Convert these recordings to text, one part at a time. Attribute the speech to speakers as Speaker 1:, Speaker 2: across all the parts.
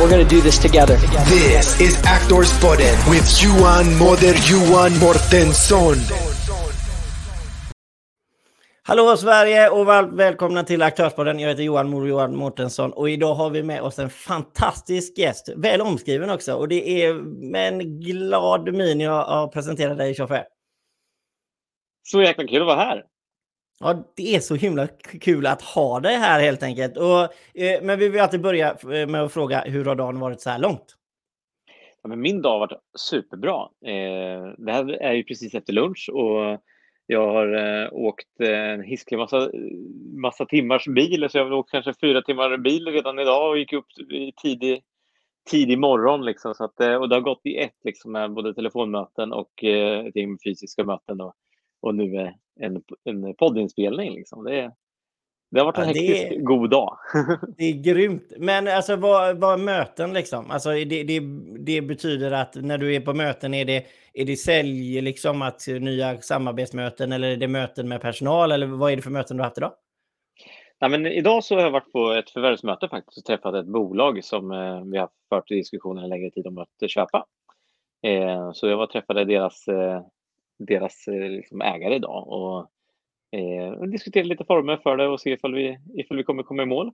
Speaker 1: We're going to do this together.
Speaker 2: This is Actors Podden with Johan Moder Johan Mortensson.
Speaker 3: Hallå Sverige och varmt välkomna till Aktörspodden. Jag heter Johan Mor Johan Mårtensson och idag har vi med oss en fantastisk gäst. Väl omskriven också och det är med en glad min jag presenterar dig Tjoffe.
Speaker 4: Så jäkla kul att vara här.
Speaker 3: Ja, det är så himla kul att ha dig här helt enkelt. Och, eh, men vi vill alltid börja eh, med att fråga hur har dagen varit så här långt?
Speaker 4: Ja, men min dag har varit superbra. Eh, det här är ju precis efter lunch och jag har eh, åkt eh, en hisklig massa, massa timmars bil, så jag har åkt kanske fyra timmar bil redan idag och gick upp i tidig, tidig morgon. Liksom, så att, eh, och det har gått i ett liksom, med både telefonmöten och eh, ett gäng fysiska möten och, och nu en, en poddinspelning. Liksom. Det, det har varit en ja, hektisk är, god dag.
Speaker 3: det är grymt. Men alltså vad, vad möten liksom? Alltså det, det, det, betyder att när du är på möten, är det, är det sälj, liksom att nya samarbetsmöten eller är det möten med personal eller vad är det för möten du har haft idag?
Speaker 4: Nej, men idag så har jag varit på ett förvärvsmöte faktiskt och träffat ett bolag som eh, vi har fört diskussioner en längre tid om att köpa. Eh, så jag var och träffade deras, eh, deras eh, liksom ägare idag och eh, diskutera lite former för det och se ifall vi, ifall vi kommer komma i mål.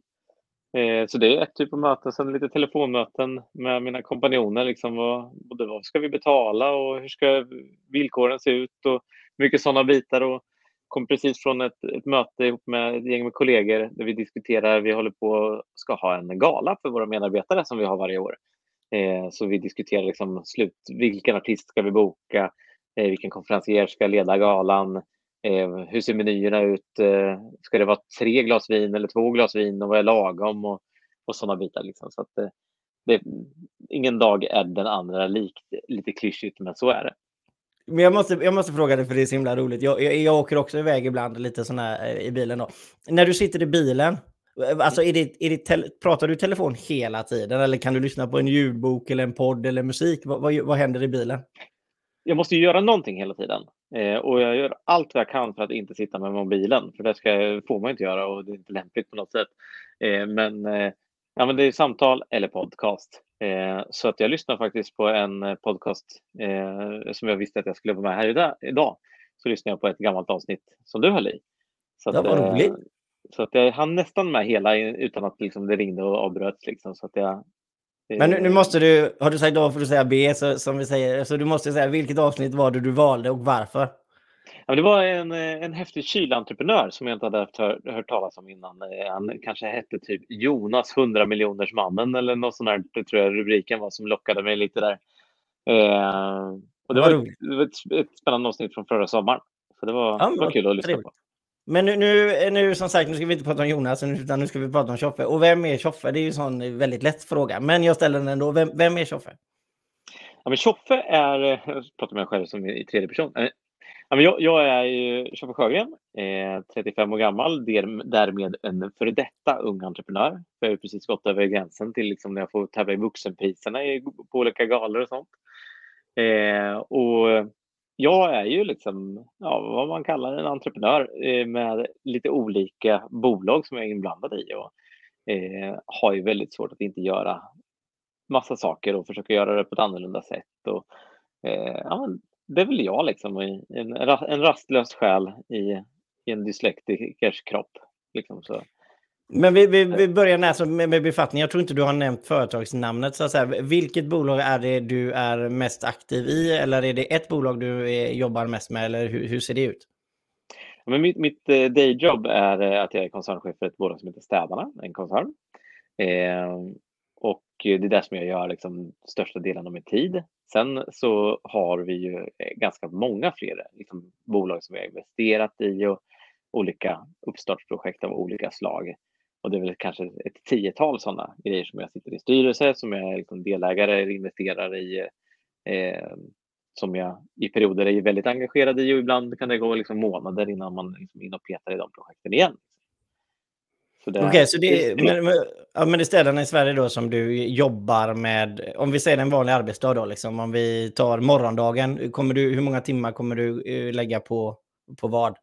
Speaker 4: Eh, så det är ett typ av möten, sen lite telefonmöten med mina kompanjoner. Liksom vad, både vad ska vi betala och hur ska villkoren se ut och mycket sådana bitar. Och kom precis från ett, ett möte ihop med ett gäng med kollegor där vi diskuterar, vi håller på ska ha en gala för våra medarbetare som vi har varje år. Eh, så vi diskuterar liksom slut, vilken artist ska vi boka, Eh, vilken konferencier ska leda galan, Eh, hur ser menyerna ut? Eh, ska det vara tre glas vin eller två glas vin och vad är lagom? Och, och sådana bitar. Liksom. Så att, eh, det, ingen dag är den andra lik. Lite klyschigt, men så är det.
Speaker 3: Men jag måste, jag måste fråga dig, för det är så himla roligt. Jag, jag, jag åker också iväg ibland lite såna eh, i bilen. Då. När du sitter i bilen, eh, alltså är det, är det pratar du i telefon hela tiden? Eller kan du lyssna på en ljudbok eller en podd eller musik? Vad, vad, vad händer i bilen?
Speaker 4: Jag måste ju göra någonting hela tiden. Eh, och jag gör allt vad jag kan för att inte sitta med mobilen, för det ska, får man inte göra och det är inte lämpligt på något sätt. Eh, men, eh, ja, men det är samtal eller podcast. Eh, så att jag lyssnar faktiskt på en eh, podcast eh, som jag visste att jag skulle vara med här idag. idag. Så lyssnar jag på ett gammalt avsnitt som du höll i. Så
Speaker 3: det var roligt.
Speaker 4: Så att jag hann nästan med hela utan att liksom det ringde och avbröts. Liksom, så att jag,
Speaker 3: men nu, nu, måste du, har du sagt A får du säga B, så, som vi säger. Så du måste säga vilket avsnitt var det du valde och varför?
Speaker 4: Ja, det var en, en häftig kylentreprenör som jag inte hade haft hör, hört talas om innan. Eh, han kanske hette typ Jonas 100 miljoners mannen eller något sånt där, det tror jag rubriken var, som lockade mig lite där. Eh, och det var, ett, ett, ett, spännande avsnitt från förra sommaren. Så det var, ja, det var kul att lyssna trevligt. på.
Speaker 3: Men nu, nu, nu, som sagt, nu ska vi inte prata om Jonas, utan nu ska vi prata om Tjoffe. Och vem är Tjoffe? Det är ju en sån väldigt lätt fråga, men jag ställer den ändå. Vem, vem är Tjoffe?
Speaker 4: Ja, men Tjoffe är, jag pratar med mig själv som i tredje person. Eh, ja, men jag, jag är ju Tjoffe Sjögren, eh, 35 år gammal, därmed en före detta ung entreprenör. Jag har precis gått över gränsen till liksom när jag får tävla i vuxenpriserna på olika galor och sånt. Eh, och jag är ju liksom ja, vad man kallar en entreprenör eh, med lite olika bolag som jag är inblandad i och eh, har ju väldigt svårt att inte göra massa saker och försöka göra det på ett annorlunda sätt. Och, eh, ja, det är väl jag liksom, en, en rastlös själ i, i en dyslektikers kropp. Liksom, så.
Speaker 3: Men vi, vi, vi börjar alltså med, med befattning. Jag tror inte du har nämnt företagsnamnet. Så säga. Vilket bolag är det du är mest aktiv i? Eller är det ett bolag du jobbar mest med? Eller hur, hur ser det ut?
Speaker 4: Men mitt, mitt eh, dayjob är eh, att jag är koncernchef för ett bolag som heter Städarna, en koncern. Eh, och det är det som jag gör liksom, största delen av min tid. Sen så har vi ju eh, ganska många fler liksom, bolag som vi har investerat i och olika uppstartsprojekt av olika slag. Och det är väl kanske ett tiotal sådana grejer som jag sitter i styrelse, som jag är liksom delägare eller investerare i. Eh, som jag i perioder är väldigt engagerad i och ibland kan det gå liksom månader innan man liksom in och petar i de projekten igen.
Speaker 3: Okej, okay, så det, är, men, men, ja, men det är städerna i Sverige då som du jobbar med, om vi säger en vanlig arbetsdag då, liksom, om vi tar morgondagen, kommer du, hur många timmar kommer du uh, lägga på, på vad?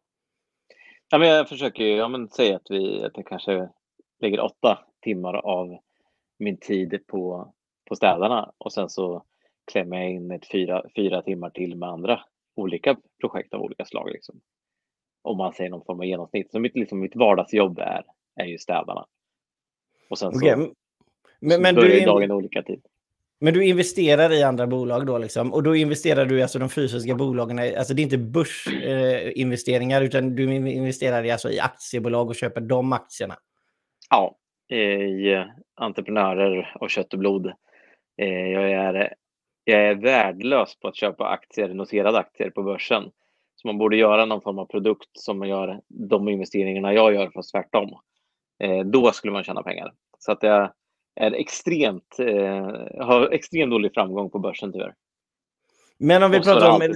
Speaker 4: Ja, men jag försöker ja, men, säga att, vi, att jag kanske lägger åtta timmar av min tid på, på städarna och sen så klämmer jag in ett fyra, fyra timmar till med andra olika projekt av olika slag. Liksom. Om man säger någon form av genomsnitt. Så mitt, liksom, mitt vardagsjobb är är ju städarna. Och sen okay. så, men, men börjar du, dagen olika tid.
Speaker 3: Men du investerar i andra bolag då liksom? Och då investerar du alltså de fysiska bolagen, alltså det är inte börsinvesteringar eh, utan du investerar alltså i aktiebolag och köper de aktierna?
Speaker 4: Ja, i entreprenörer och kött och blod. Eh, jag är, jag är värdelös på att köpa aktier, noterade aktier på börsen. Så man borde göra någon form av produkt som gör de investeringarna jag gör, fast tvärtom. Eh, då skulle man tjäna pengar. Så att jag är extremt, eh, har extremt dålig framgång på börsen tyvärr.
Speaker 3: Men om vi pratar om...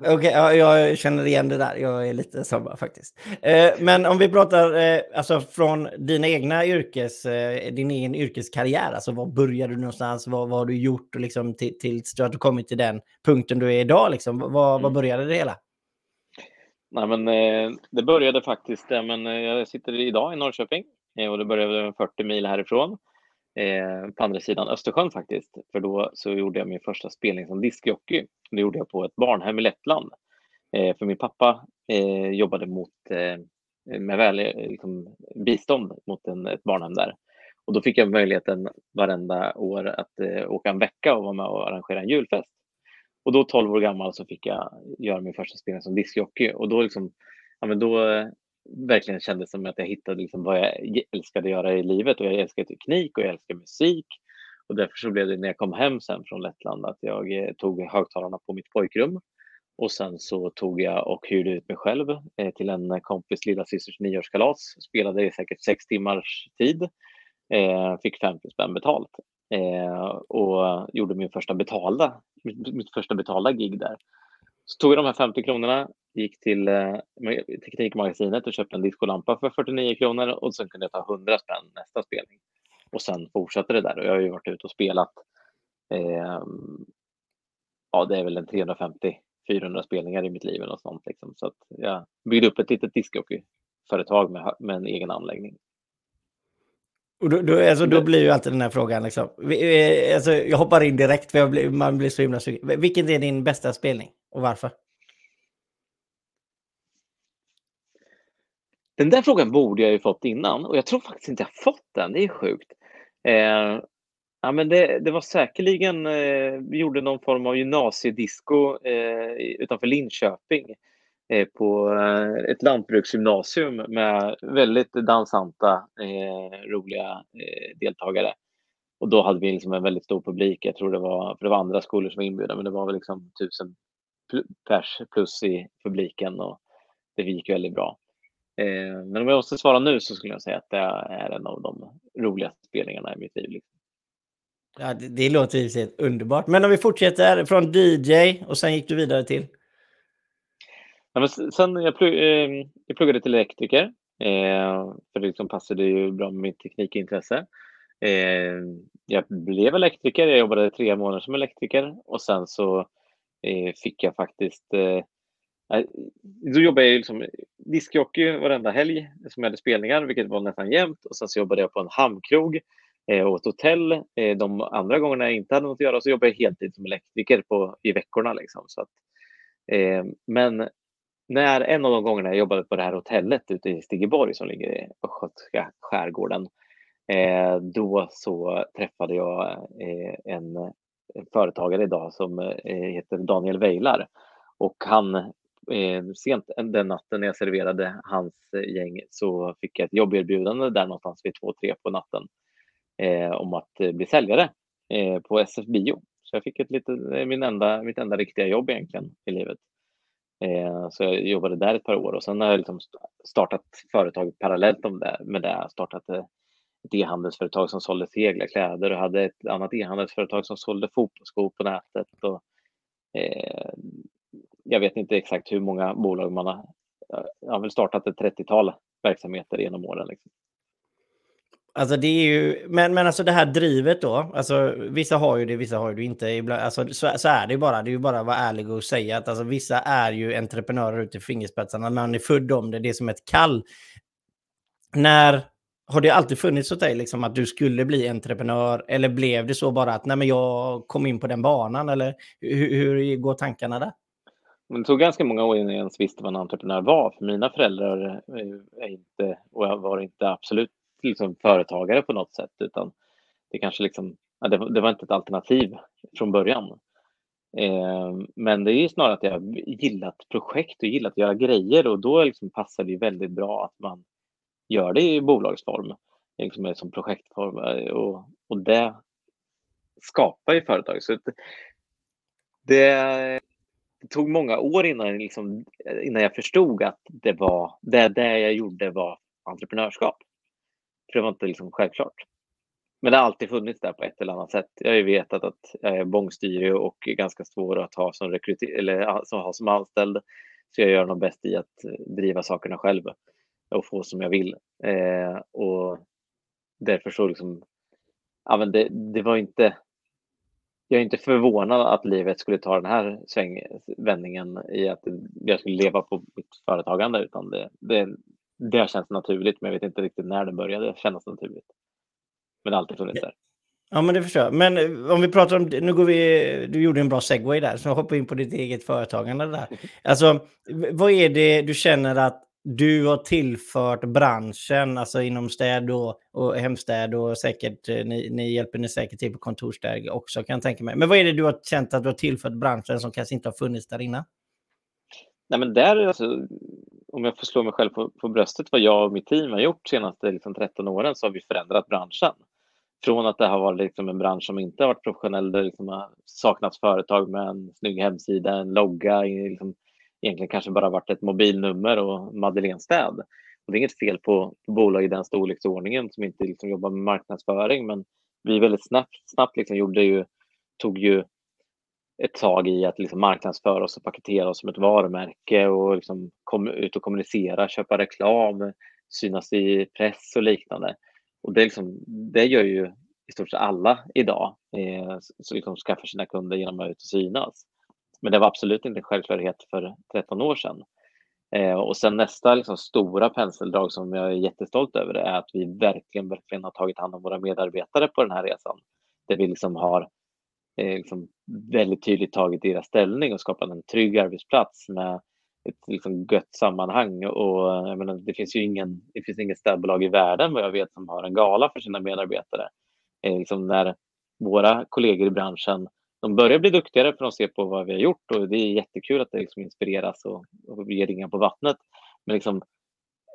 Speaker 3: Okej, okay, ja, jag känner igen det där. Jag är lite samma faktiskt. Eh, men om vi pratar eh, alltså från dina egna yrkes, eh, din egen yrkeskarriär, alltså var började du någonstans? Vad, vad har du gjort liksom till, tills du har kommit till den punkten du är idag? Liksom? Var, mm. var började det hela?
Speaker 4: Nej, men, eh, det började faktiskt, men eh, jag sitter idag i Norrköping eh, och det började 40 mil härifrån. Eh, på andra sidan Östersjön faktiskt, för då så gjorde jag min första spelning som diskjockey. Det gjorde jag på ett barnhem i Lettland. Eh, för min pappa eh, jobbade mot, eh, med väl, eh, liksom, bistånd mot en, ett barnhem där. Och då fick jag möjligheten varenda år att åka en vecka och vara med och arrangera en julfest. Och då 12 år gammal så fick jag göra min första spelning som diskjockey och då liksom, ja men då verkligen kändes som att jag hittade liksom vad jag älskade att göra i livet och jag älskar teknik och jag älskar musik. Och därför så blev det när jag kom hem sen från Lettland att jag eh, tog högtalarna på mitt pojkrum och sen så tog jag och hyrde ut mig själv eh, till en kompis lilla systers nioårskalas. Spelade i säkert sex timmars tid. Eh, fick 50 spänn betalt och gjorde min första betalda mitt första betalda gig där. Så tog jag de här 50 kronorna, gick till eh, Teknikmagasinet och köpte en diskolampa för 49 kronor och sen kunde jag ta 100 spänn nästa spelning. Och sen fortsatte det där och jag har ju varit ute och spelat. Eh, ja, det är väl en 350-400 spelningar i mitt liv eller något sånt liksom. Så att jag byggde upp ett litet discjockeyföretag med, med en egen anläggning.
Speaker 3: Och då, då, alltså, då blir ju alltid den här frågan, liksom, alltså, jag hoppar in direkt för blir, man blir så himla sugen. Vilken är din bästa spelning och varför?
Speaker 4: Den där frågan borde jag ju fått innan och jag tror faktiskt inte jag fått den. Det är sjukt. Eh, ja, men det, det var säkerligen, eh, vi gjorde någon form av gymnasiedisco eh, utanför Linköping. Eh, på eh, ett lantbruksgymnasium med väldigt dansanta, eh, roliga eh, deltagare. Och då hade vi liksom en väldigt stor publik. Jag tror det var, för det var andra skolor som var inbjudna, men det var väl liksom tusen pers plus i publiken och det gick väldigt bra. Eh, men om jag måste svara nu så skulle jag säga att det är en av de roligaste spelningarna i mitt liv. Liksom.
Speaker 3: Ja, det, det låter ju underbart. Men om vi fortsätter från DJ och sen gick du vidare till?
Speaker 4: Ja, men sen jag, plugg, eh, jag pluggade till elektriker, eh, för liksom det liksom passade ju bra med mitt teknikintresse. Eh, jag blev elektriker, jag jobbade tre månader som elektriker och sen så eh, fick jag faktiskt eh, eh då jobbade jag liksom diskjockey varenda helg som jag hade spelningar, vilket var nästan jämnt. Och sen så jobbade jag på en hamnkrog eh, och ett hotell. Eh, de andra gångerna jag inte hade något att göra så jobbade jag heltid som elektriker på, i veckorna. Liksom. Så att, ehm, men när en av de gångerna jag jobbade på det här hotellet ute i Stigeborg som ligger i östgötska skärgården, eh, då så träffade jag eh, en, en, företagare idag som eh, heter Daniel Weilar och han eh, sent den natten när jag serverade hans gäng så fick jag ett jobberbjudande där någonstans vid två, tre på natten eh, om att bli säljare eh, på SF Bio. Så jag fick ett litet, eh, min enda, mitt enda riktiga jobb egentligen i livet. Eh, så jag jobbade där ett par år och sen har jag liksom startat företag parallellt med det. Startat eh, ett e-handelsföretag som sålde seglarkläder och hade ett annat e-handelsföretag som sålde fotbollsskor på nätet. Och Eh, jag vet inte exakt hur många bolag man har. Eh, jag har väl startat ett 30-tal verksamheter genom åren. Liksom.
Speaker 3: Alltså det är ju, men, men alltså det här drivet då, alltså vissa har ju det, vissa har ju det inte. Ibland, alltså, så, så är det ju bara, det är ju bara att vara ärlig och säga att alltså, vissa är ju entreprenörer ut i fingerspetsarna, man är född om det, det är som ett kall. När, har det alltid funnits hos dig liksom att du skulle bli entreprenör eller blev det så bara att nej men jag kom in på den banan eller hur, hur går tankarna där?
Speaker 4: Det tog ganska många år innan jag ens visste vad en entreprenör var. För mina föräldrar eh, är inte, och jag var inte absolut liksom företagare på något sätt, utan det kanske liksom, ja, det, det, var inte ett alternativ från början. Eh, men det är snarare att jag gillat projekt och gillat att göra grejer och då liksom passar det väldigt bra att man gör det i bolagsform, liksom som projektform eh, och, och det skapar ju företag. Så det, det tog många år innan, liksom, innan jag förstod att det var det, det jag gjorde var entreprenörskap. För det var inte liksom självklart. Men det har alltid funnits där på ett eller annat sätt. Jag har ju vetat att jag är bångstyrig och ganska svår att ha som, eller, som, ha som anställd. Så jag gör nog bäst i att driva sakerna själv och få som jag vill. Eh, och därför så liksom, ja men det, det var inte, jag är inte förvånad att livet skulle ta den här svängvändningen i att jag skulle leva på mitt företagande utan det, det, det har känts naturligt, men jag vet inte riktigt när det började kännas naturligt. Men det har alltid funnits där.
Speaker 3: Ja, men det förstår jag. Men eh, om vi pratar om, nu går vi, du gjorde en bra segway där, så jag hoppar in på ditt eget företagande där. Alltså, vad är det du känner att du har tillfört branschen, alltså inom städ och, och hemstäd och säkert, eh, ni, ni hjälper ni säkert till på kontorsstäd också kan jag tänka mig. Men vad är det du har känt att du har tillfört branschen som kanske inte har funnits där innan?
Speaker 4: Nej, men där, alltså, om jag får slå mig själv på, på bröstet, vad jag och mitt team har gjort de senaste liksom, 13 åren så har vi förändrat branschen. Från att det har varit liksom, en bransch som inte har varit professionell, där liksom, har saknats företag med en snygg hemsida, en logga, liksom, egentligen kanske bara varit ett mobilnummer och Madeleinestäd. Och det är inget fel på, på bolag i den storleksordningen som inte liksom jobbar med marknadsföring, men vi väldigt snabbt, snabbt liksom gjorde ju, tog ju ett tag i att liksom marknadsföra oss och paketera oss som ett varumärke och liksom komma ut och kommunicera, köpa reklam, synas i press och liknande. Och det, liksom, det gör ju i stort sett alla idag, eh, som liksom skaffar sina kunder genom att ut och synas. Men det var absolut inte en självklarhet för 13 år sedan. Eh, och sen nästa liksom, stora penseldrag som jag är jättestolt över är att vi verkligen, verkligen har tagit hand om våra medarbetare på den här resan. Där vi liksom har Eh, liksom väldigt tydligt tagit deras ställning och skapat en trygg arbetsplats med ett liksom gött sammanhang. Och, eh, jag menar, det finns ju ingen, det finns inget städbolag i världen vad jag vet som har en gala för sina medarbetare. Eh, liksom när våra kollegor i branschen de börjar bli duktigare för att se på vad vi har gjort och det är jättekul att det liksom inspireras och, och ger ringar på vattnet. Men liksom,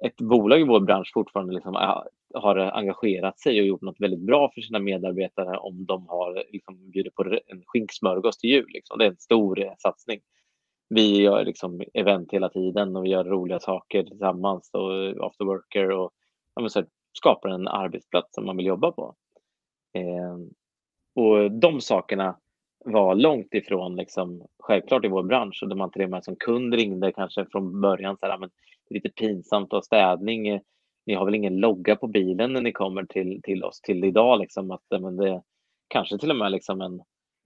Speaker 4: ett bolag i vår bransch fortfarande liksom äh, har engagerat sig och gjort något väldigt bra för sina medarbetare om de har liksom bjudit på en skinksmörgås till jul. Liksom. Det är en stor eh, satsning. Vi gör liksom event hela tiden och vi gör roliga saker tillsammans och after worker och ja, så här, skapar en arbetsplats som man vill jobba på. Eh, och de sakerna var långt ifrån liksom, självklart i vår bransch och det man till och med som kund ringde kanske från början så här, men det är lite pinsamt att ha städning. Eh, ni har väl ingen logga på bilen när ni kommer till, till oss till idag liksom att eh, men det kanske till och med liksom en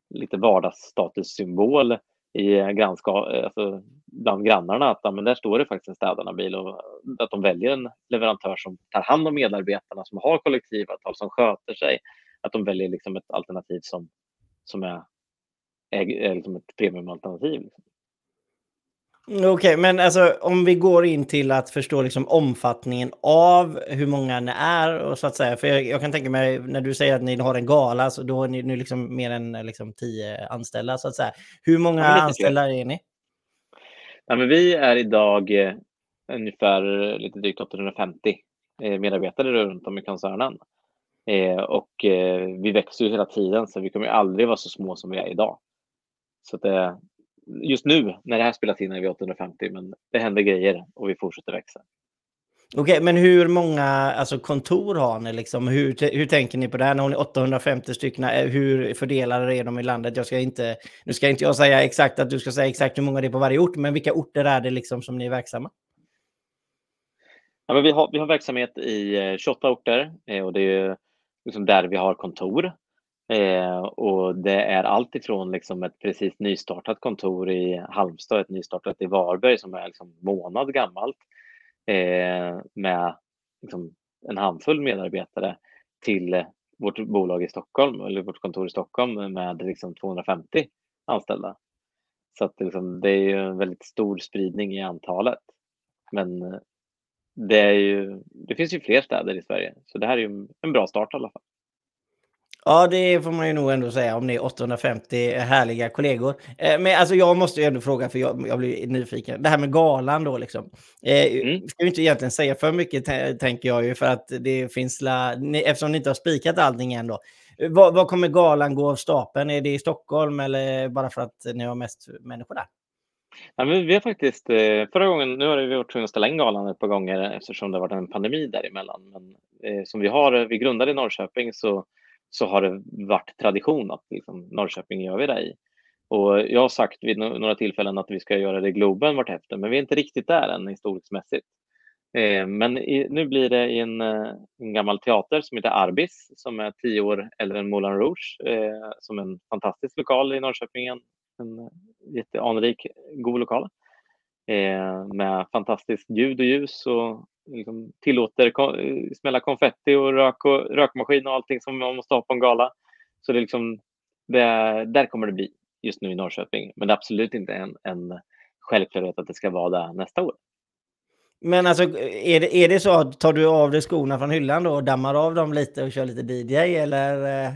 Speaker 4: lite vardagsstatussymbol i eh, grannskap, alltså bland grannarna att men där står det faktiskt en städarna-bil och att de väljer en leverantör som tar hand om medarbetarna, som har kollektivavtal, som sköter sig. Att de väljer liksom ett alternativ som, som är är, är liksom ett premiumalternativ. Liksom.
Speaker 3: Okej, okay, men alltså om vi går in till att förstå liksom omfattningen av hur många ni är och så att säga. För jag, jag kan tänka mig när du säger att ni har en gala så då är ni nu liksom mer än liksom tio anställda så att säga. Hur många ja, anställda är ni?
Speaker 4: Ja, men vi är idag eh, ungefär lite drygt 850 eh, medarbetare runt om i koncernen. Eh, och eh, vi växer ju hela tiden så vi kommer aldrig vara så små som vi är idag. Så det, just nu när det här spelas in är vi 850 men det händer grejer och vi fortsätter växa.
Speaker 3: Okej, okay, men hur många alltså, kontor har ni? Liksom? Hur, hur tänker ni på det här? När ni 850 stycken, eh, hur fördelade är de i landet? Jag ska inte, nu ska inte jag säga exakt att du ska säga exakt hur många det är på varje ort, men vilka orter är det liksom som ni är verksamma?
Speaker 4: Ja, men vi, har, vi har verksamhet i 28 eh, orter eh, och det är liksom där vi har kontor. Eh, och det är allt ifrån liksom ett precis nystartat kontor i Halmstad, ett nystartat i Varberg som är liksom månad gammalt eh, med liksom en handfull medarbetare till vårt bolag i Stockholm eller vårt kontor i Stockholm med liksom 250 anställda. Så att liksom, det är ju en väldigt stor spridning i antalet. Men eh, det, är ju, det finns ju fler städer i Sverige, så det här är ju en bra start i alla fall.
Speaker 3: Ja, det får man ju nog ändå säga om ni är 850 härliga kollegor. Eh, men alltså jag måste ju ändå fråga, för jag, jag blir nyfiken. Det här med galan då liksom. Eh, mm. Ska vi inte egentligen säga för mycket, tänker jag ju, för att det finns la, eftersom ni inte har spikat allting än då. Vad, vad kommer galan gå av stapeln? Är det i Stockholm eller bara för att ni har mest människor där?
Speaker 4: Ja, vi har faktiskt, eh, förra gången, nu har vi varit tvungna att ställa in galan ett par gånger eftersom det har varit en pandemi däremellan. Men eh, som vi har, vi grundade i Norrköping så så har det varit tradition att liksom, Norrköping gör vi det i. Och jag har sagt vid några tillfällen att vi ska göra det i Globen vartefter, men vi är inte riktigt där än historiskt Eh, men i, nu blir det i en, eh, en, gammal teater som heter Arbis som är tio år äldre än Moulin Rouge, eh, som är en fantastisk lokal i Norrköping, en, en jätteanrik, god lokal eh, med fantastiskt ljud och ljus och liksom tillåter smälla konfetti och, rök och rökmaskin och allting som man måste ha på en gala. Så det är liksom, det, där kommer det bli just nu i Norrköping. Men det är absolut inte en, en självklarhet att det ska vara där nästa år.
Speaker 3: Men alltså, är det, är det så att tar du av dig skorna från hyllan då och dammar av dem lite och kör lite DJ eller? Eh?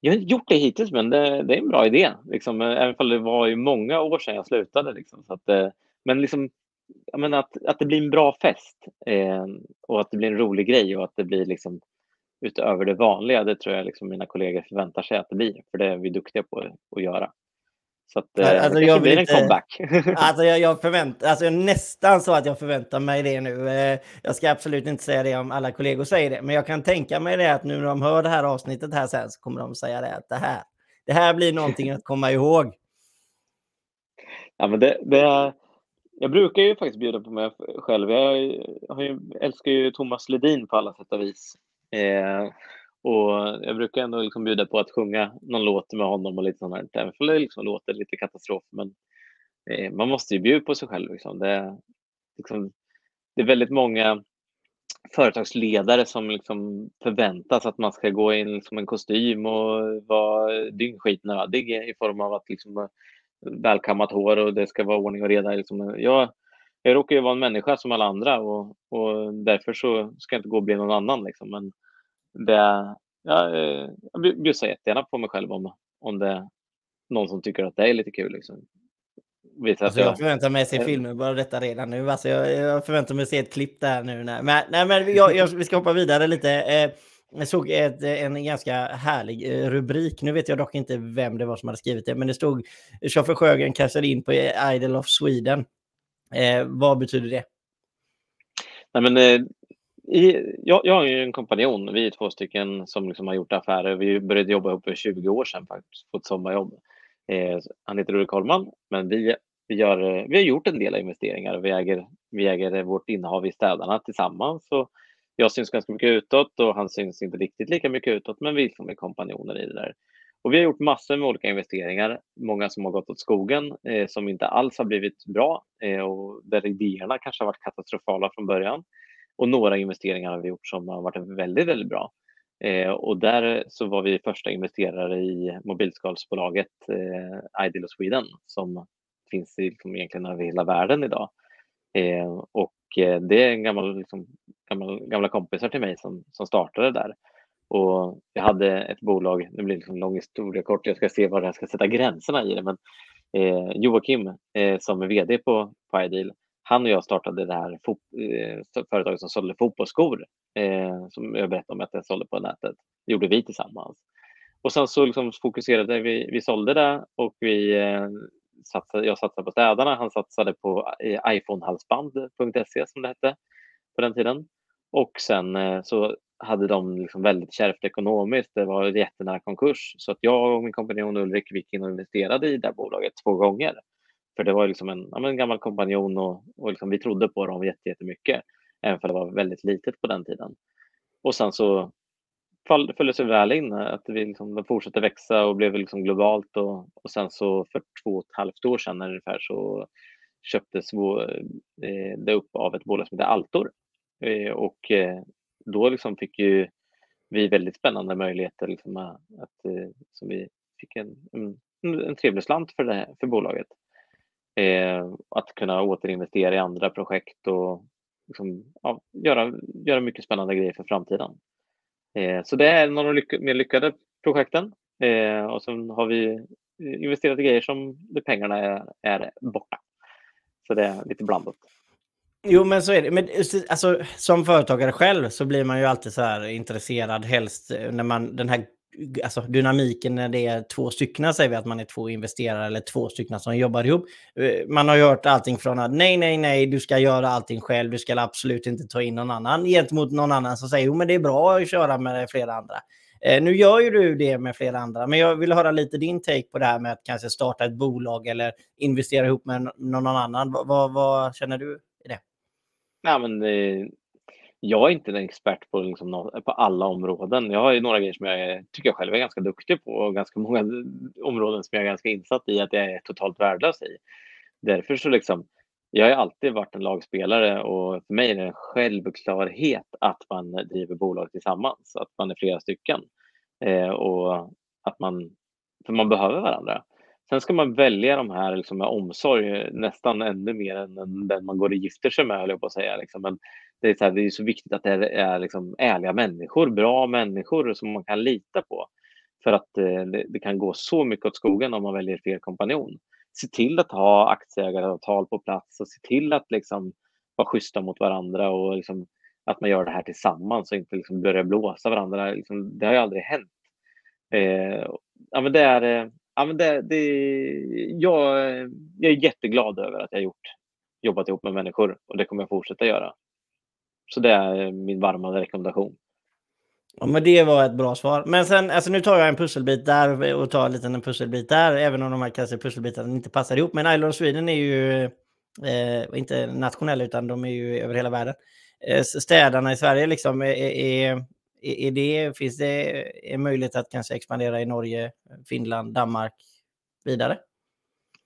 Speaker 4: Jag har inte gjort det hittills, men det, det är en bra idé. Liksom, även om det var ju många år sedan jag slutade. Liksom, så att, eh, men liksom, menar, att, att det blir en bra fest eh, och att det blir en rolig grej och att det blir liksom utöver det vanliga. Det tror jag liksom mina kollegor förväntar sig att det blir, för det är vi duktiga på att göra. Så att, eh, alltså, det jag blir en inte, comeback.
Speaker 3: alltså, jag, jag, förvänt, alltså, jag nästan så att jag förväntar mig det nu. Eh, jag ska absolut inte säga det om alla kollegor säger det, men jag kan tänka mig det att nu när de hör det här avsnittet här sen så kommer de säga det att det här, det här blir någonting att komma ihåg.
Speaker 4: Ja, men det, det, jag brukar ju faktiskt bjuda på mig själv. Jag, har ju, älskar ju Thomas Ledin på alla sätt och vis. Eh, och jag brukar ändå liksom bjuda på att sjunga någon låt med honom och lite sånt där. Även om det liksom låter lite katastrof. Men eh, man måste ju bjuda på sig själv. Liksom. Det, liksom, det är väldigt många företagsledare som liksom förväntas att man ska gå in liksom en kostym och vara dyngskitnödig i form av att liksom välkammat hår och det ska vara ordning och reda. Liksom. Jag, jag råkar ju vara en människa som alla andra och, och därför så ska jag inte gå och bli någon annan. Liksom. Men det, ja, eh, jag bjussar jättegärna på mig själv om, om det är någon som tycker att det är lite kul. Liksom.
Speaker 3: Alltså, jag, förväntar mig att se filmen bara detta redan nu. Alltså, jag, jag förväntar mig att se ett klipp där nu. Men, nej, men jag, jag, vi ska hoppa vidare lite. Jag såg ett, en ganska härlig eh, rubrik. Nu vet jag dock inte vem det var som hade skrivit det, men det stod Schoffer Sjögren kastade in på eh, Idol of Sweden. Eh, vad betyder det?
Speaker 4: Nej, men, eh, i, jag, jag har ju en kompanjon. Vi är två stycken som liksom har gjort affärer. Vi började jobba ihop för 20 år sedan faktiskt, på ett sommarjobb. Eh, han heter Ulrik Holman, men vi, vi, gör, eh, vi har gjort en del investeringar. Vi äger, vi äger vårt innehav i städarna tillsammans. Och jag syns ganska mycket utåt och han syns inte riktigt lika mycket utåt, men vi liksom är kompanjoner i det där. Och vi har gjort massor med olika investeringar, många som har gått åt skogen, eh, som inte alls har blivit bra eh, och där idéerna kanske har varit katastrofala från början. Och några investeringar har vi gjort som har varit väldigt, väldigt bra. Eh, och där så var vi första investerare i mobilskalsbolaget eh, Ideal Sweden som finns i, liksom, egentligen över hela världen idag. Eh, och Eh, det är en gammal, liksom, gammal, gamla kompisar till mig som, som startade där. Och jag hade ett bolag, det blir liksom en lång historia kort, jag ska se var jag ska sätta gränserna i det, men eh, Joakim eh, som är VD på, på Ideal, han och jag startade det här eh, företaget som sålde fotbollsskor, eh, som jag berättade om att jag sålde på nätet. Det gjorde vi tillsammans. Och sen så liksom fokuserade vi, vi sålde det och vi eh, satsade, jag satsade på städarna, han satsade på eh, iPhonehalsband.se som det hette. på den tiden. Och sen eh, så hade de liksom väldigt kärvt ekonomiskt. Det var jättenära konkurs. Så att jag och min kompanjon Ulrik gick in och investerade i det bolaget två gånger. För det var liksom en, ja, en gammal kompanjon och, och liksom vi trodde på dem jättemycket. Även för det var väldigt litet på den tiden. Och sen så fall, föll sig väl in eh, att vi liksom, fortsatte växa och blev liksom globalt. Och, och sen så för två och ett halvt år sedan ungefär så köptes vår, eh, det upp av ett bolag som heter Altor. Eh, och eh, då liksom fick ju vi väldigt spännande möjligheter liksom att, att eh, som vi fick en, en, en trevlig slant för, det, för bolaget. Eh, att kunna återinvestera i andra projekt och liksom, ja, göra, göra mycket spännande grejer för framtiden. Eh, så det är en av de lyck mer lyckade projekten. Eh, och sen har vi eh, investerat i grejer som där pengarna är, är borta. Så det är lite blandat.
Speaker 3: Jo, men så är det. Men alltså, som företagare själv så blir man ju alltid så här intresserad, helst eh, när man den här alltså, dynamiken när det är två stycken, säger vi att man är två investerare eller två stycken som jobbar ihop. Eh, man har ju hört allting från att nej, nej, nej, du ska göra allting själv, du ska absolut inte ta in någon annan, gentemot någon annan som säger jo, men det är bra att köra med flera andra. Eh, nu gör ju du det med flera andra, men jag vill höra lite din take på det här med att kanske starta ett bolag eller investera ihop med någon annan. Vad, vad, vad känner du i det?
Speaker 4: Nej, men det, jag är inte en expert på, liksom, på alla områden. Jag har ju några grejer som jag är, tycker jag själv är ganska duktig på och ganska många områden som jag är ganska insatt i att jag är totalt värdelös i. Därför så liksom, jag har alltid varit en lagspelare och för mig är det en självklarhet att man driver bolag tillsammans, att man är flera stycken eh, och att man, för man behöver varandra. Sen ska man välja de här liksom med omsorg nästan ännu mer än den man går och gifter sig med, höll jag på att säga. Liksom. Men det är, så här, det är så viktigt att det är, är liksom ärliga människor, bra människor som man kan lita på. För att eh, det, det, kan gå så mycket åt skogen om man väljer fel kompanjon. Se till att ha aktieägaravtal på plats och se till att liksom vara schyssta mot varandra och liksom att man gör det här tillsammans och inte liksom börjar blåsa varandra. Liksom, det har ju aldrig hänt. Eh, ja, men det är, eh, ja, men det, det, jag, jag är jätteglad över att jag gjort, jobbat ihop med människor och det kommer jag fortsätta göra. Så det är min varma rekommendation.
Speaker 3: Ja, men det var ett bra svar. Men sen, alltså nu tar jag en pusselbit där och tar en liten pusselbit där, även om de här kanske pusselbitarna inte passar ihop. Men Island Sweden är ju eh, inte nationella, utan de är ju över hela världen. Eh, städerna i Sverige, liksom, är, är, är det, finns det en möjlighet att kanske expandera i Norge, Finland, Danmark vidare?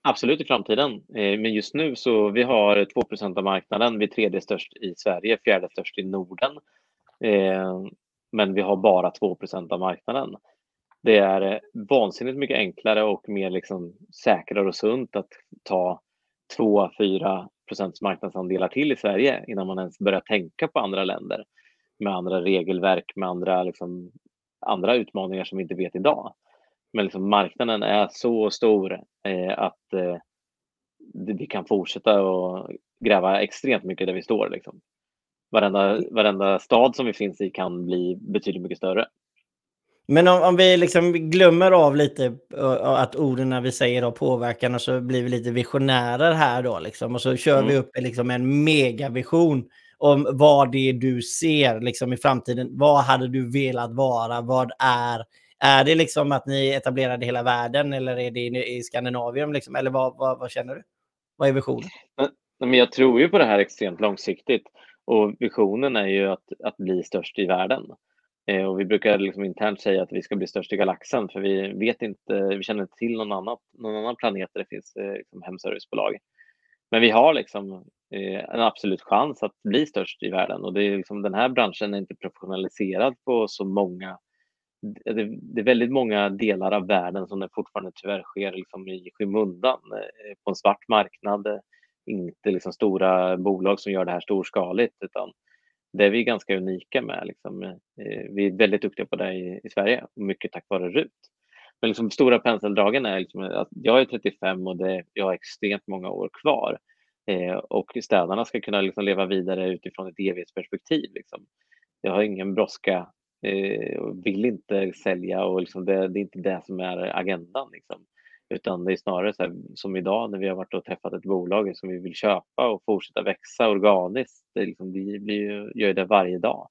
Speaker 4: Absolut i framtiden, eh, men just nu så vi har 2% av marknaden. Vi är tredje störst i Sverige, fjärde störst i Norden. Eh, men vi har bara 2% av marknaden. Det är eh, vansinnigt mycket enklare och mer liksom säkrare och sunt att ta 2-4 marknadsandelar till i Sverige innan man ens börjar tänka på andra länder med andra regelverk, med andra, liksom, andra utmaningar som vi inte vet idag. Men liksom marknaden är så stor eh, att eh, vi kan fortsätta och gräva extremt mycket där vi står. Liksom. Varenda, varenda stad som vi finns i kan bli betydligt mycket större.
Speaker 3: Men om, om vi liksom glömmer av lite att orden vi säger då påverkan och så blir vi lite visionärer här då liksom och så kör mm. vi upp liksom en megavision om vad det är du ser liksom i framtiden. Vad hade du velat vara? Vad är är det liksom att ni etablerade hela världen eller är det i Skandinavien? Liksom? Eller vad, vad, vad, känner du? Vad är visionen?
Speaker 4: Men jag tror ju på det här extremt långsiktigt och visionen är ju att, att bli störst i världen. Eh, och vi brukar liksom internt säga att vi ska bli störst i galaxen för vi vet inte, vi känner inte till någon, annat, någon annan planet där det finns eh, liksom hemservicebolag. Men vi har liksom eh, en absolut chans att bli störst i världen och det är liksom, den här branschen är inte professionaliserad på så många det, det, är väldigt många delar av världen som det fortfarande tyvärr sker liksom i skymundan eh, på en svart marknad. Eh, inte liksom stora bolag som gör det här storskaligt utan det är vi ganska unika med. Liksom. Eh, vi är väldigt duktiga på det i, i Sverige, mycket tack vare RUT. Men liksom stora penseldragen är liksom att jag är 35 och det, jag har extremt många år kvar. Eh, och städarna ska kunna liksom leva vidare utifrån ett evighetsperspektiv. Liksom. Jag har ingen brådska eh, och vill inte sälja och liksom det, det, är inte det som är agendan. Liksom. Utan det är snarare så här, som idag när vi har varit och träffat ett bolag som vi vill köpa och fortsätta växa organiskt. Det liksom, vi blir, gör det varje dag.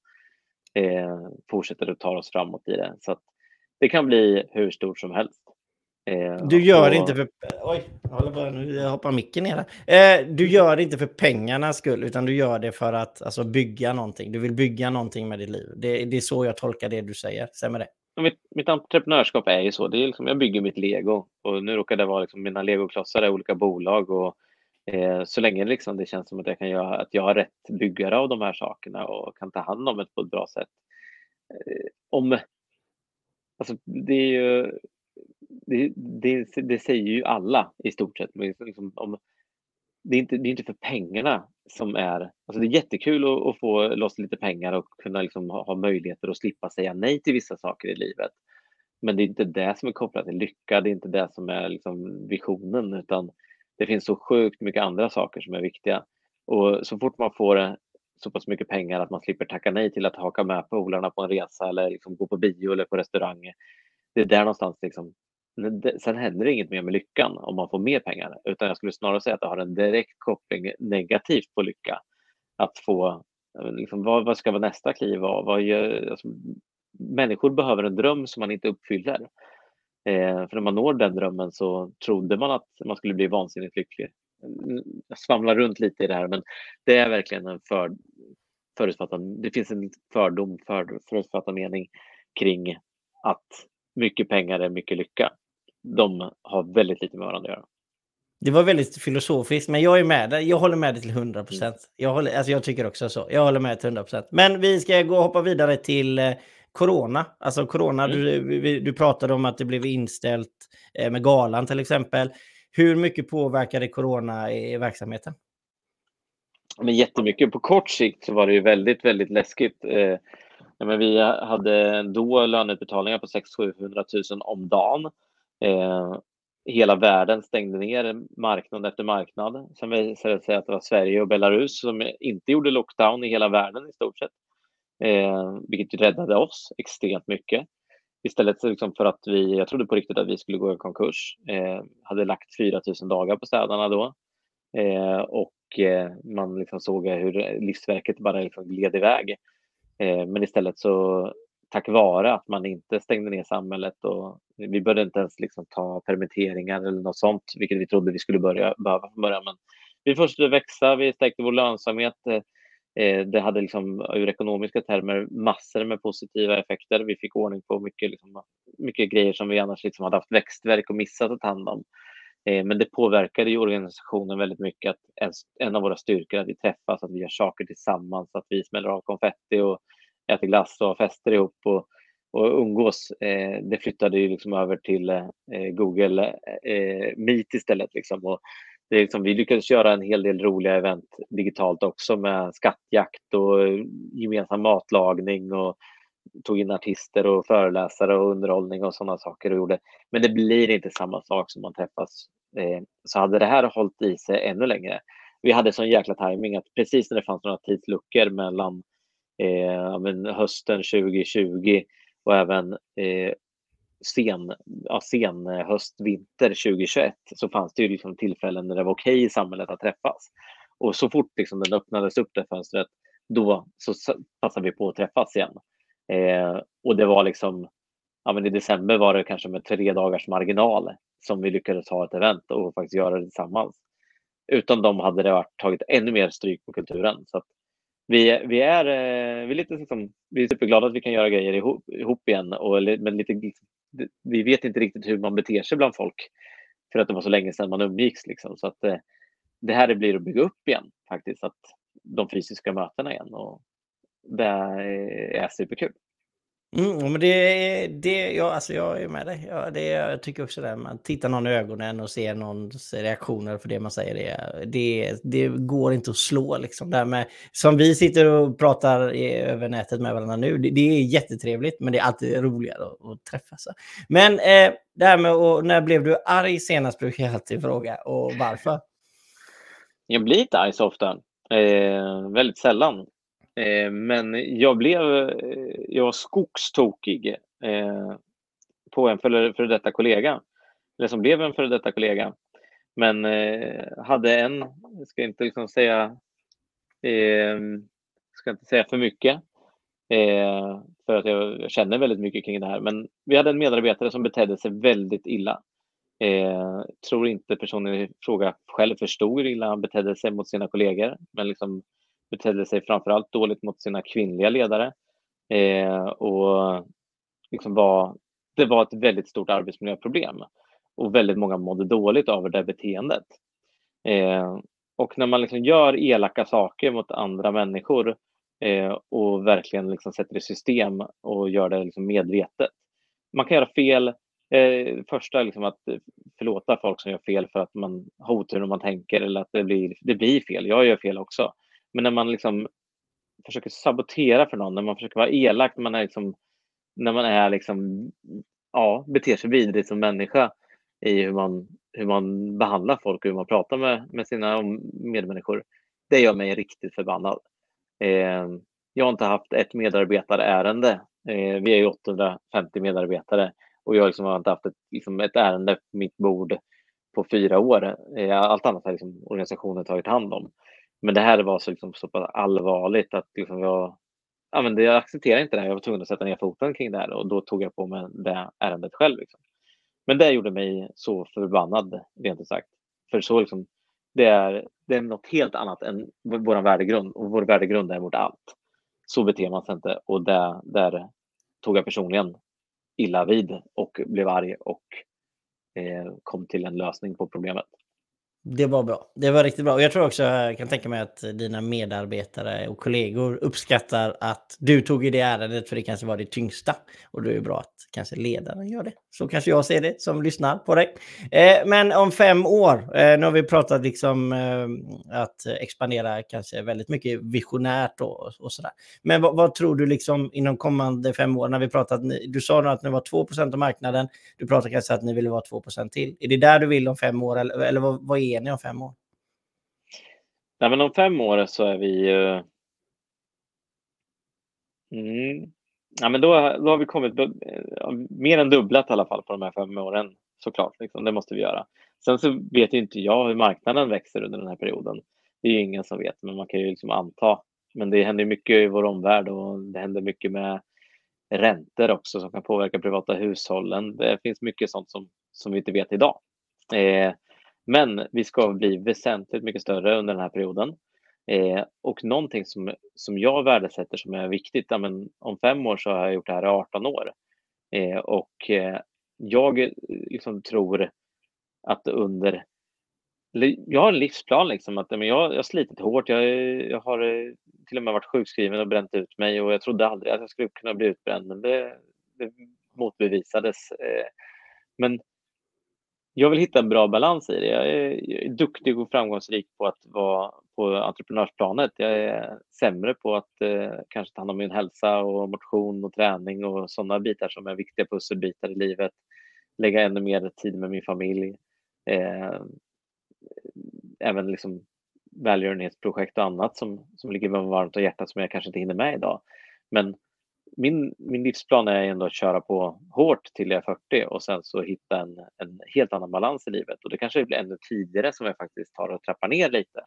Speaker 4: Eh, fortsätter att ta oss framåt i det. Så det kan bli hur stort som helst.
Speaker 3: Eh, du gör det inte för... Oj, jag håller på, nu hoppar micken ner eh, Du gör det inte för pengarnas skull, utan du gör det för att alltså, bygga någonting. Du vill bygga någonting med ditt liv. Det, det är så jag tolkar det du säger. Stämmer det?
Speaker 4: Mitt, mitt entreprenörskap är ju så. Det är liksom, jag bygger mitt lego och nu råkar det vara liksom mina legoklossar i olika bolag. Och, eh, så länge liksom det känns som att jag, kan göra, att jag har rätt byggare av de här sakerna och kan ta hand om det på ett bra sätt. Eh, om, alltså, det är ju det, det, det, säger ju alla i stort sett. Liksom, liksom, om, det, är inte, det är inte för pengarna som är... Alltså det är jättekul att, att få loss lite pengar och kunna liksom ha, ha, möjligheter att slippa säga nej till vissa saker i livet. Men det är inte det som är kopplat till lycka, det är inte det som är liksom visionen, utan det finns så sjukt mycket andra saker som är viktiga. Och så fort man får så pass mycket pengar att man slipper tacka nej till att haka med polarna på en resa eller liksom gå på bio eller på restaurang. Det är där någonstans liksom Sen händer det inget mer med lyckan om man får mer pengar, utan jag skulle snarare säga att det har en direkt koppling negativt på lycka. Att få, liksom, vad, vad ska vara nästa kliv? Vad, vad gör, alltså, människor behöver en dröm som man inte uppfyller. Eh, för när man når den drömmen så trodde man att man skulle bli vansinnigt lycklig. Jag svamlar runt lite i det här, men det är verkligen en för, förutfattad, det finns en fördom, för, förutfattad mening kring att mycket pengar är mycket lycka de har väldigt lite med varandra att göra.
Speaker 3: Det var väldigt filosofiskt, men jag är med dig. Jag håller med dig till 100 procent. Jag, alltså jag tycker också så. Jag håller med till 100 procent. Men vi ska gå och hoppa vidare till eh, corona. Alltså corona, mm. du, du pratade om att det blev inställt eh, med galan till exempel. Hur mycket påverkade corona i verksamheten?
Speaker 4: Men jättemycket. På kort sikt så var det ju väldigt, väldigt läskigt. Eh, men vi hade då löneutbetalningar på 600 000 om dagen. Eh, hela världen stängde ner marknad efter marknad. Sen visade det sig att det var Sverige och Belarus som inte gjorde lockdown i hela världen i stort sett, eh, vilket räddade oss extremt mycket. Istället liksom för att vi, jag trodde på riktigt att vi skulle gå i konkurs, eh, hade lagt 4 000 dagar på städarna då eh, och eh, man liksom såg hur livsverket bara liksom gled iväg. Eh, men istället så tack vare att man inte stängde ner samhället och vi började inte ens liksom ta permitteringar eller något sånt, vilket vi trodde vi skulle börja, behöva från början. Men vi fortsatte växa, vi stärkte vår lönsamhet. Eh, det hade liksom, ur ekonomiska termer massor med positiva effekter. Vi fick ordning på mycket, liksom, mycket grejer som vi annars liksom hade haft växtverk och missat att ta hand om. Eh, men det påverkade ju organisationen väldigt mycket att en av våra styrkor är att vi träffas, att vi gör saker tillsammans, att vi smäller av konfetti och äter glass och fester ihop och, och umgås. Eh, det flyttade ju liksom över till eh, Google eh, Meet istället. Liksom. Och det är liksom, vi lyckades göra en hel del roliga event digitalt också med skattjakt och gemensam matlagning och tog in artister och föreläsare och underhållning och sådana saker och gjorde. Men det blir inte samma sak som man träffas. Eh, så hade det här hållit i sig ännu längre. Vi hade sån jäkla timing att precis när det fanns några tidsluckor mellan eh, men hösten 2020 och även eh, sen, ja, sen eh, höst, vinter 2021 så fanns det ju liksom tillfällen när det var okej okay i samhället att träffas. Och så fort liksom den öppnades upp det fönstret, då så passade vi på att träffas igen. Eh, och det var liksom, ja men i december var det kanske med tre dagars marginal som vi lyckades ha ett event och faktiskt göra det tillsammans. Utan dem hade det varit, tagit ännu mer stryk på kulturen. Så vi, vi, är, eh, vi, är lite, liksom, vi är superglada att vi kan göra grejer ihop, ihop igen, och, men lite, vi vet inte riktigt hur man beter sig bland folk för att det var så länge sedan man umgicks. Liksom. Så att, eh, det här blir att bygga upp igen, faktiskt, att de fysiska mötena igen. Och det är superkul.
Speaker 3: Mm, men det, det, ja, alltså jag är med dig. Ja, det, jag tycker också det. Man tittar någon i ögonen och ser någons reaktioner för det man säger. Det, det, det går inte att slå liksom. Det med, som vi sitter och pratar i, över nätet med varandra nu. Det, det, är jättetrevligt, men det är alltid roligare att, att träffas. Men eh, det här med och, när blev du arg senast brukar jag alltid fråga. Och varför?
Speaker 4: Jag blir inte arg så ofta. Eh, väldigt sällan. Eh, men jag blev eh, jag var skogstokig eh, på en före för detta kollega eller som blev en före detta kollega. Men hade en, ska inte liksom säga, ska inte säga för mycket, för att jag, jag, känner väldigt mycket kring det här. Men vi hade en medarbetare som betedde sig väldigt illa. Eh, tror inte personen i fråga själv förstod hur illa han betedde sig mot sina kollegor, men liksom betedde sig framförallt dåligt mot sina kvinnliga ledare. Eh, och liksom var, det var ett väldigt stort arbetsmiljöproblem och väldigt många mådde dåligt av det beteendet. Eh, och när man liksom gör elaka saker mot andra människor eh, och verkligen liksom sätter i system och gör det liksom medvetet. Man kan göra fel. Eh, första är liksom att förlåta folk som gör fel för att man har otur när man tänker eller att det blir, det blir fel. Jag gör fel också. Men när man liksom försöker sabotera för någon, när man försöker vara elak, när man är liksom, när man är liksom, ja, beter sig vidrigt som människa i hur man, hur man behandlar folk och hur man pratar med, med sina medmänniskor. Det gör mig riktigt förbannad. Eh, jag har inte haft ett medarbetarärende. Eh, vi är ju 850 medarbetare och jag liksom har inte haft ett, liksom ett ärende på mitt bord på fyra år. Eh, allt annat har liksom organisationen tagit hand om. Men det här var så, liksom, så pass allvarligt att liksom jag, ja, men jag accepterade inte det. Jag var tvungen att sätta ner foten kring det här och då tog jag på mig det ärendet själv. Liksom. Men det gjorde mig så förbannad, rent ut sagt. För så liksom, det är, det är något helt annat än vår värdegrund och vår värdegrund är mot allt. Så beter man sig inte och där, där tog jag personligen illa vid och blev arg och eh, kom till en lösning på problemet.
Speaker 3: Det var bra. Det var riktigt bra. Och jag tror också, jag kan tänka mig att dina medarbetare och kollegor uppskattar att du tog i det ärendet för det kanske var det tyngsta. Och det är bra att kanske ledaren gör det. Så kanske jag ser det som lyssnar på dig. Eh, men om fem år, eh, nu har vi pratat liksom eh, att expandera kanske väldigt mycket visionärt och, och sådär. Men vad, vad, tror du liksom inom kommande fem år när vi pratat, du sa nu att ni var 2% av marknaden, du pratar kanske att ni vill vara 2% till. Är det där du vill om fem år eller, eller vad, vad är ni om fem år?
Speaker 4: Nej, men om fem år så är vi Mm. Ja, men då, då har vi kommit eh, mer än dubblat i alla fall på de här fem åren såklart. Liksom. Det måste vi göra. Sen så vet inte jag hur marknaden växer under den här perioden. Det är ju ingen som vet, men man kan ju liksom anta. Men det händer mycket i vår omvärld och det händer mycket med räntor också som kan påverka privata hushållen. Det finns mycket sånt som, som vi inte vet idag. Eh, men vi ska bli väsentligt mycket större under den här perioden. Eh, och någonting som, som jag värdesätter som är viktigt, ja, men om fem år så har jag gjort det här i 18 år. Eh, och eh, jag eh, liksom tror att under... Jag har en livsplan, liksom, att men jag, jag har slitit hårt. Jag, jag har eh, till och med varit sjukskriven och bränt ut mig och jag trodde aldrig att jag skulle kunna bli utbränd, men det, det motbevisades. Eh, men jag vill hitta en bra balans i det. Jag är, jag är duktig och framgångsrik på att vara på entreprenörsplanet. Jag är sämre på att eh, kanske ta hand om min hälsa och motion och träning och sådana bitar som är viktiga pusselbitar i livet. Lägga ännu mer tid med min familj. Eh, även liksom välgörenhetsprojekt och annat som, som ligger mig varmt om hjärtat som jag kanske inte hinner med idag. Men min, min livsplan är ändå att köra på hårt till jag är 40 och sen så hitta en, en helt annan balans i livet. Och det kanske blir ännu tidigare som jag faktiskt tar och trappar ner lite.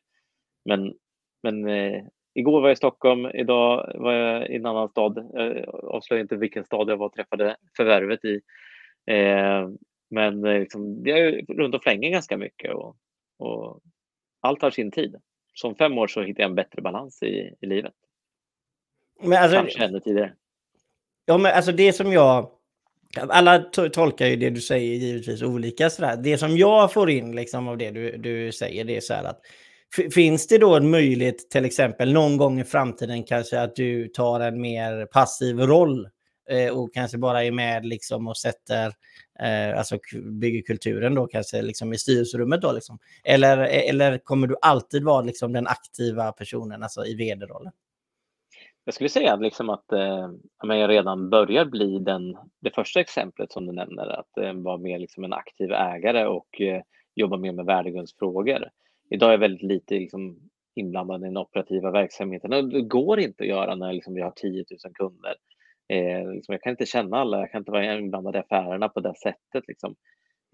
Speaker 4: Men, men eh, igår var jag i Stockholm, idag var jag i en annan stad. Jag avslöjar inte vilken stad jag var och träffade förvärvet i. Eh, men eh, liksom, jag är runt och flänger ganska mycket och, och allt har sin tid. Så om fem år så hittar jag en bättre balans i, i livet. Men alltså, Kanske ännu tidigare.
Speaker 3: Ja, men alltså det som jag... Alla tolkar ju det du säger givetvis olika. Sådär. Det som jag får in liksom av det du, du säger, det är så här att Finns det då en möjlighet till exempel någon gång i framtiden kanske att du tar en mer passiv roll eh, och kanske bara är med liksom och sätter, eh, alltså bygger kulturen då kanske liksom i styrelserummet då liksom? Eller, eh, eller kommer du alltid vara liksom den aktiva personen, alltså i vd-rollen?
Speaker 4: Jag skulle säga liksom att eh, jag redan börjar bli den, det första exemplet som du nämner, att eh, vara mer liksom en aktiv ägare och eh, jobba mer med värdegrundsfrågor. Idag är jag väldigt lite liksom, inblandad i den operativa verksamheten. och Det går inte att göra när liksom, vi har 10 000 kunder. Eh, liksom, jag kan inte känna alla, jag kan inte vara inblandad i affärerna på det sättet. Liksom.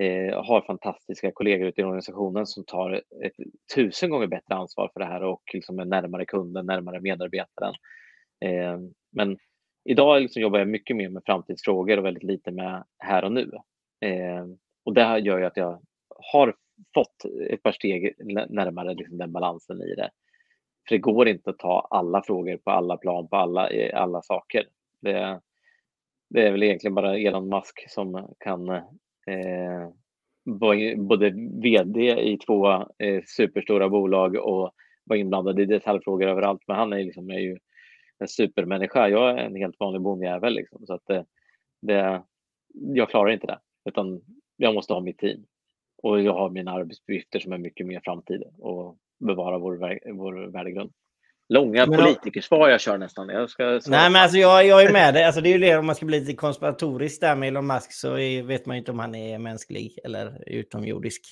Speaker 4: eh, har fantastiska kollegor ute i organisationen som tar ett tusen gånger bättre ansvar för det här och liksom är närmare kunden, närmare medarbetaren. Eh, men idag liksom jobbar jag mycket mer med framtidsfrågor och väldigt lite med här och nu. Eh, och det gör ju att jag har fått ett par steg närmare liksom den balansen i det. För det går inte att ta alla frågor på alla plan, på alla, alla saker. Det, det är väl egentligen bara Elon Musk som kan eh, vara både vd i två eh, superstora bolag och vara inblandad i detaljfrågor överallt. Men han är, liksom, är ju en supermänniska. Jag är en helt vanlig bondjävel. Liksom. Så att det, det, jag klarar inte det, utan jag måste ha mitt team. Och jag har mina arbetsuppgifter som är mycket mer framtiden och bevara vår, vår värdegrund. Långa men, politikersvar jag kör nästan. Jag ska
Speaker 3: nej, men alltså jag, jag är med dig. Alltså, det är ju det om man ska bli lite konspiratoriskt där med Elon Musk så är, vet man ju inte om han är mänsklig eller utomjordisk.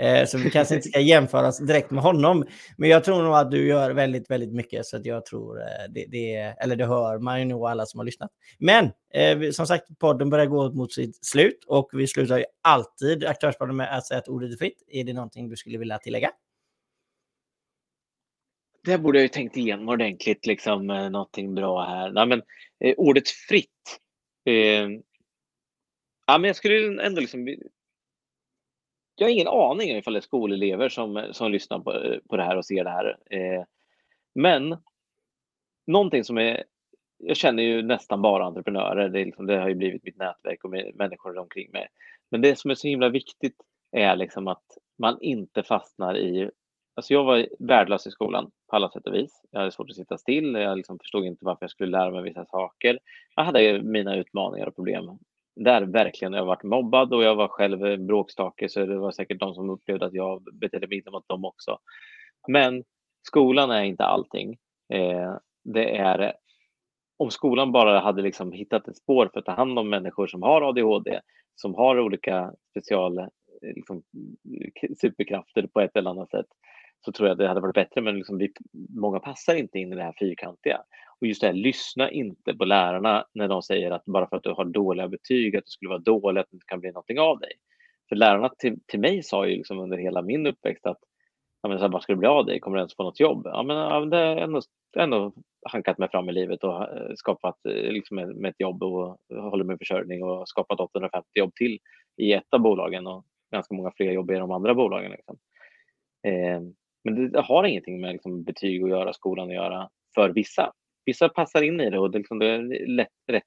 Speaker 3: Eh, så vi kanske inte ska jämföras direkt med honom. Men jag tror nog att du gör väldigt, väldigt mycket så att jag tror eh, det, det eller det hör man ju nog alla som har lyssnat. Men eh, som sagt, podden börjar gå mot sitt slut och vi slutar ju alltid Aktörspodden med att säga att ordet är fritt. Är det någonting du skulle vilja tillägga?
Speaker 4: Det borde jag ju tänkt igenom ordentligt, liksom, eh, någonting bra här. Nej, men, eh, ordet fritt. Eh, ja, men jag skulle ändå liksom... Jag har ingen aning ifall det är skolelever som, som lyssnar på, eh, på det här och ser det här. Eh, men någonting som är... Jag känner ju nästan bara entreprenörer. Det, liksom, det har ju blivit mitt nätverk och människor omkring mig. Men det som är så himla viktigt är liksom att man inte fastnar i Alltså jag var värdelös i skolan på alla sätt och vis. Jag hade svårt att sitta still. Jag liksom förstod inte varför jag skulle lära mig vissa saker. Jag hade mina utmaningar och problem. Där verkligen. Jag varit mobbad och jag var själv bråkstake så det var säkert de som upplevde att jag betedde mig illa mot dem också. Men skolan är inte allting. Eh, det är om skolan bara hade liksom hittat ett spår för att ta hand om människor som har ADHD, som har olika special eh, liksom, eh, superkrafter på ett eller annat sätt, så tror jag att det hade varit bättre. Men liksom vi, många passar inte in i det här fyrkantiga. Och just det här, lyssna inte på lärarna när de säger att bara för att du har dåliga betyg, att du skulle vara dålig, att det inte kan bli någonting av dig. För lärarna till, till mig sa ju liksom under hela min uppväxt att ja, men så här, vad ska du bli av dig? Kommer du ens få något jobb? Ja, men, ja, det har ändå, ändå hankat mig fram i livet och eh, skapat eh, liksom, med, med ett jobb och eh, håller min försörjning och skapat 850 jobb till i ett av bolagen och ganska många fler jobb i de andra bolagen. Liksom. Eh, men det har ingenting med liksom, betyg att göra, skolan att göra för vissa. Vissa passar in i det och det, liksom, det är lätt, rätt,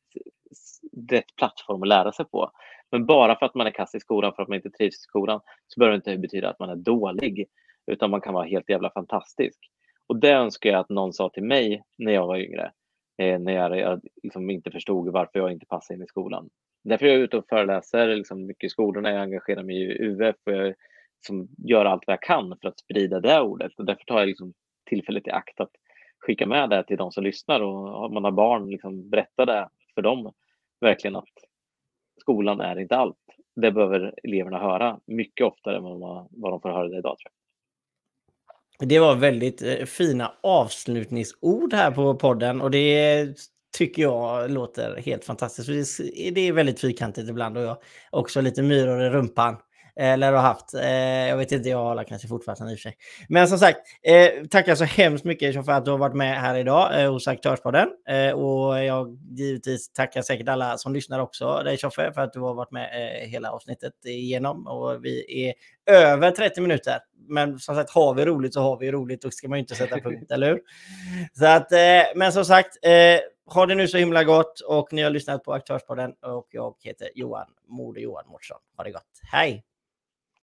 Speaker 4: rätt plattform att lära sig på. Men bara för att man är kass i skolan, för att man inte trivs i skolan, så behöver det inte betyda att man är dålig, utan man kan vara helt jävla fantastisk. Och det önskar jag att någon sa till mig när jag var yngre, eh, när jag, jag liksom inte förstod varför jag inte passade in i skolan. Därför är jag ute och föreläser liksom mycket i skolorna, jag engagerar mig i UF och jag liksom göra allt vad jag kan för att sprida det ordet. Och därför tar jag liksom tillfället i akt att skicka med det till de som lyssnar och om man har barn, liksom berätta det för dem. Verkligen att skolan är inte allt. Det behöver eleverna höra mycket oftare än vad, de får höra det idag. Tror
Speaker 3: jag. Det var väldigt eh, fina avslutningsord här på podden och det tycker jag låter helt fantastiskt. Det är väldigt fyrkantigt ibland och jag också lite myror i rumpan. Eller har haft. Eh, jag vet inte, jag har kanske fortfarande i och för sig. Men som sagt, eh, tackar så hemskt mycket för att du har varit med här idag eh, hos Aktörspodden. Och jag givetvis tackar säkert alla som lyssnar också dig Tjoffe för att du har varit med hela avsnittet igenom. Och vi är över 30 minuter. Men som sagt, har vi roligt så har vi roligt och ska man ju inte sätta punkt, eller hur? Så att, men som sagt, ha det nu så himla gott och ni har lyssnat på Aktörspodden och jag heter Johan Mode Johan Mårtsson. Ha det gott. Hej!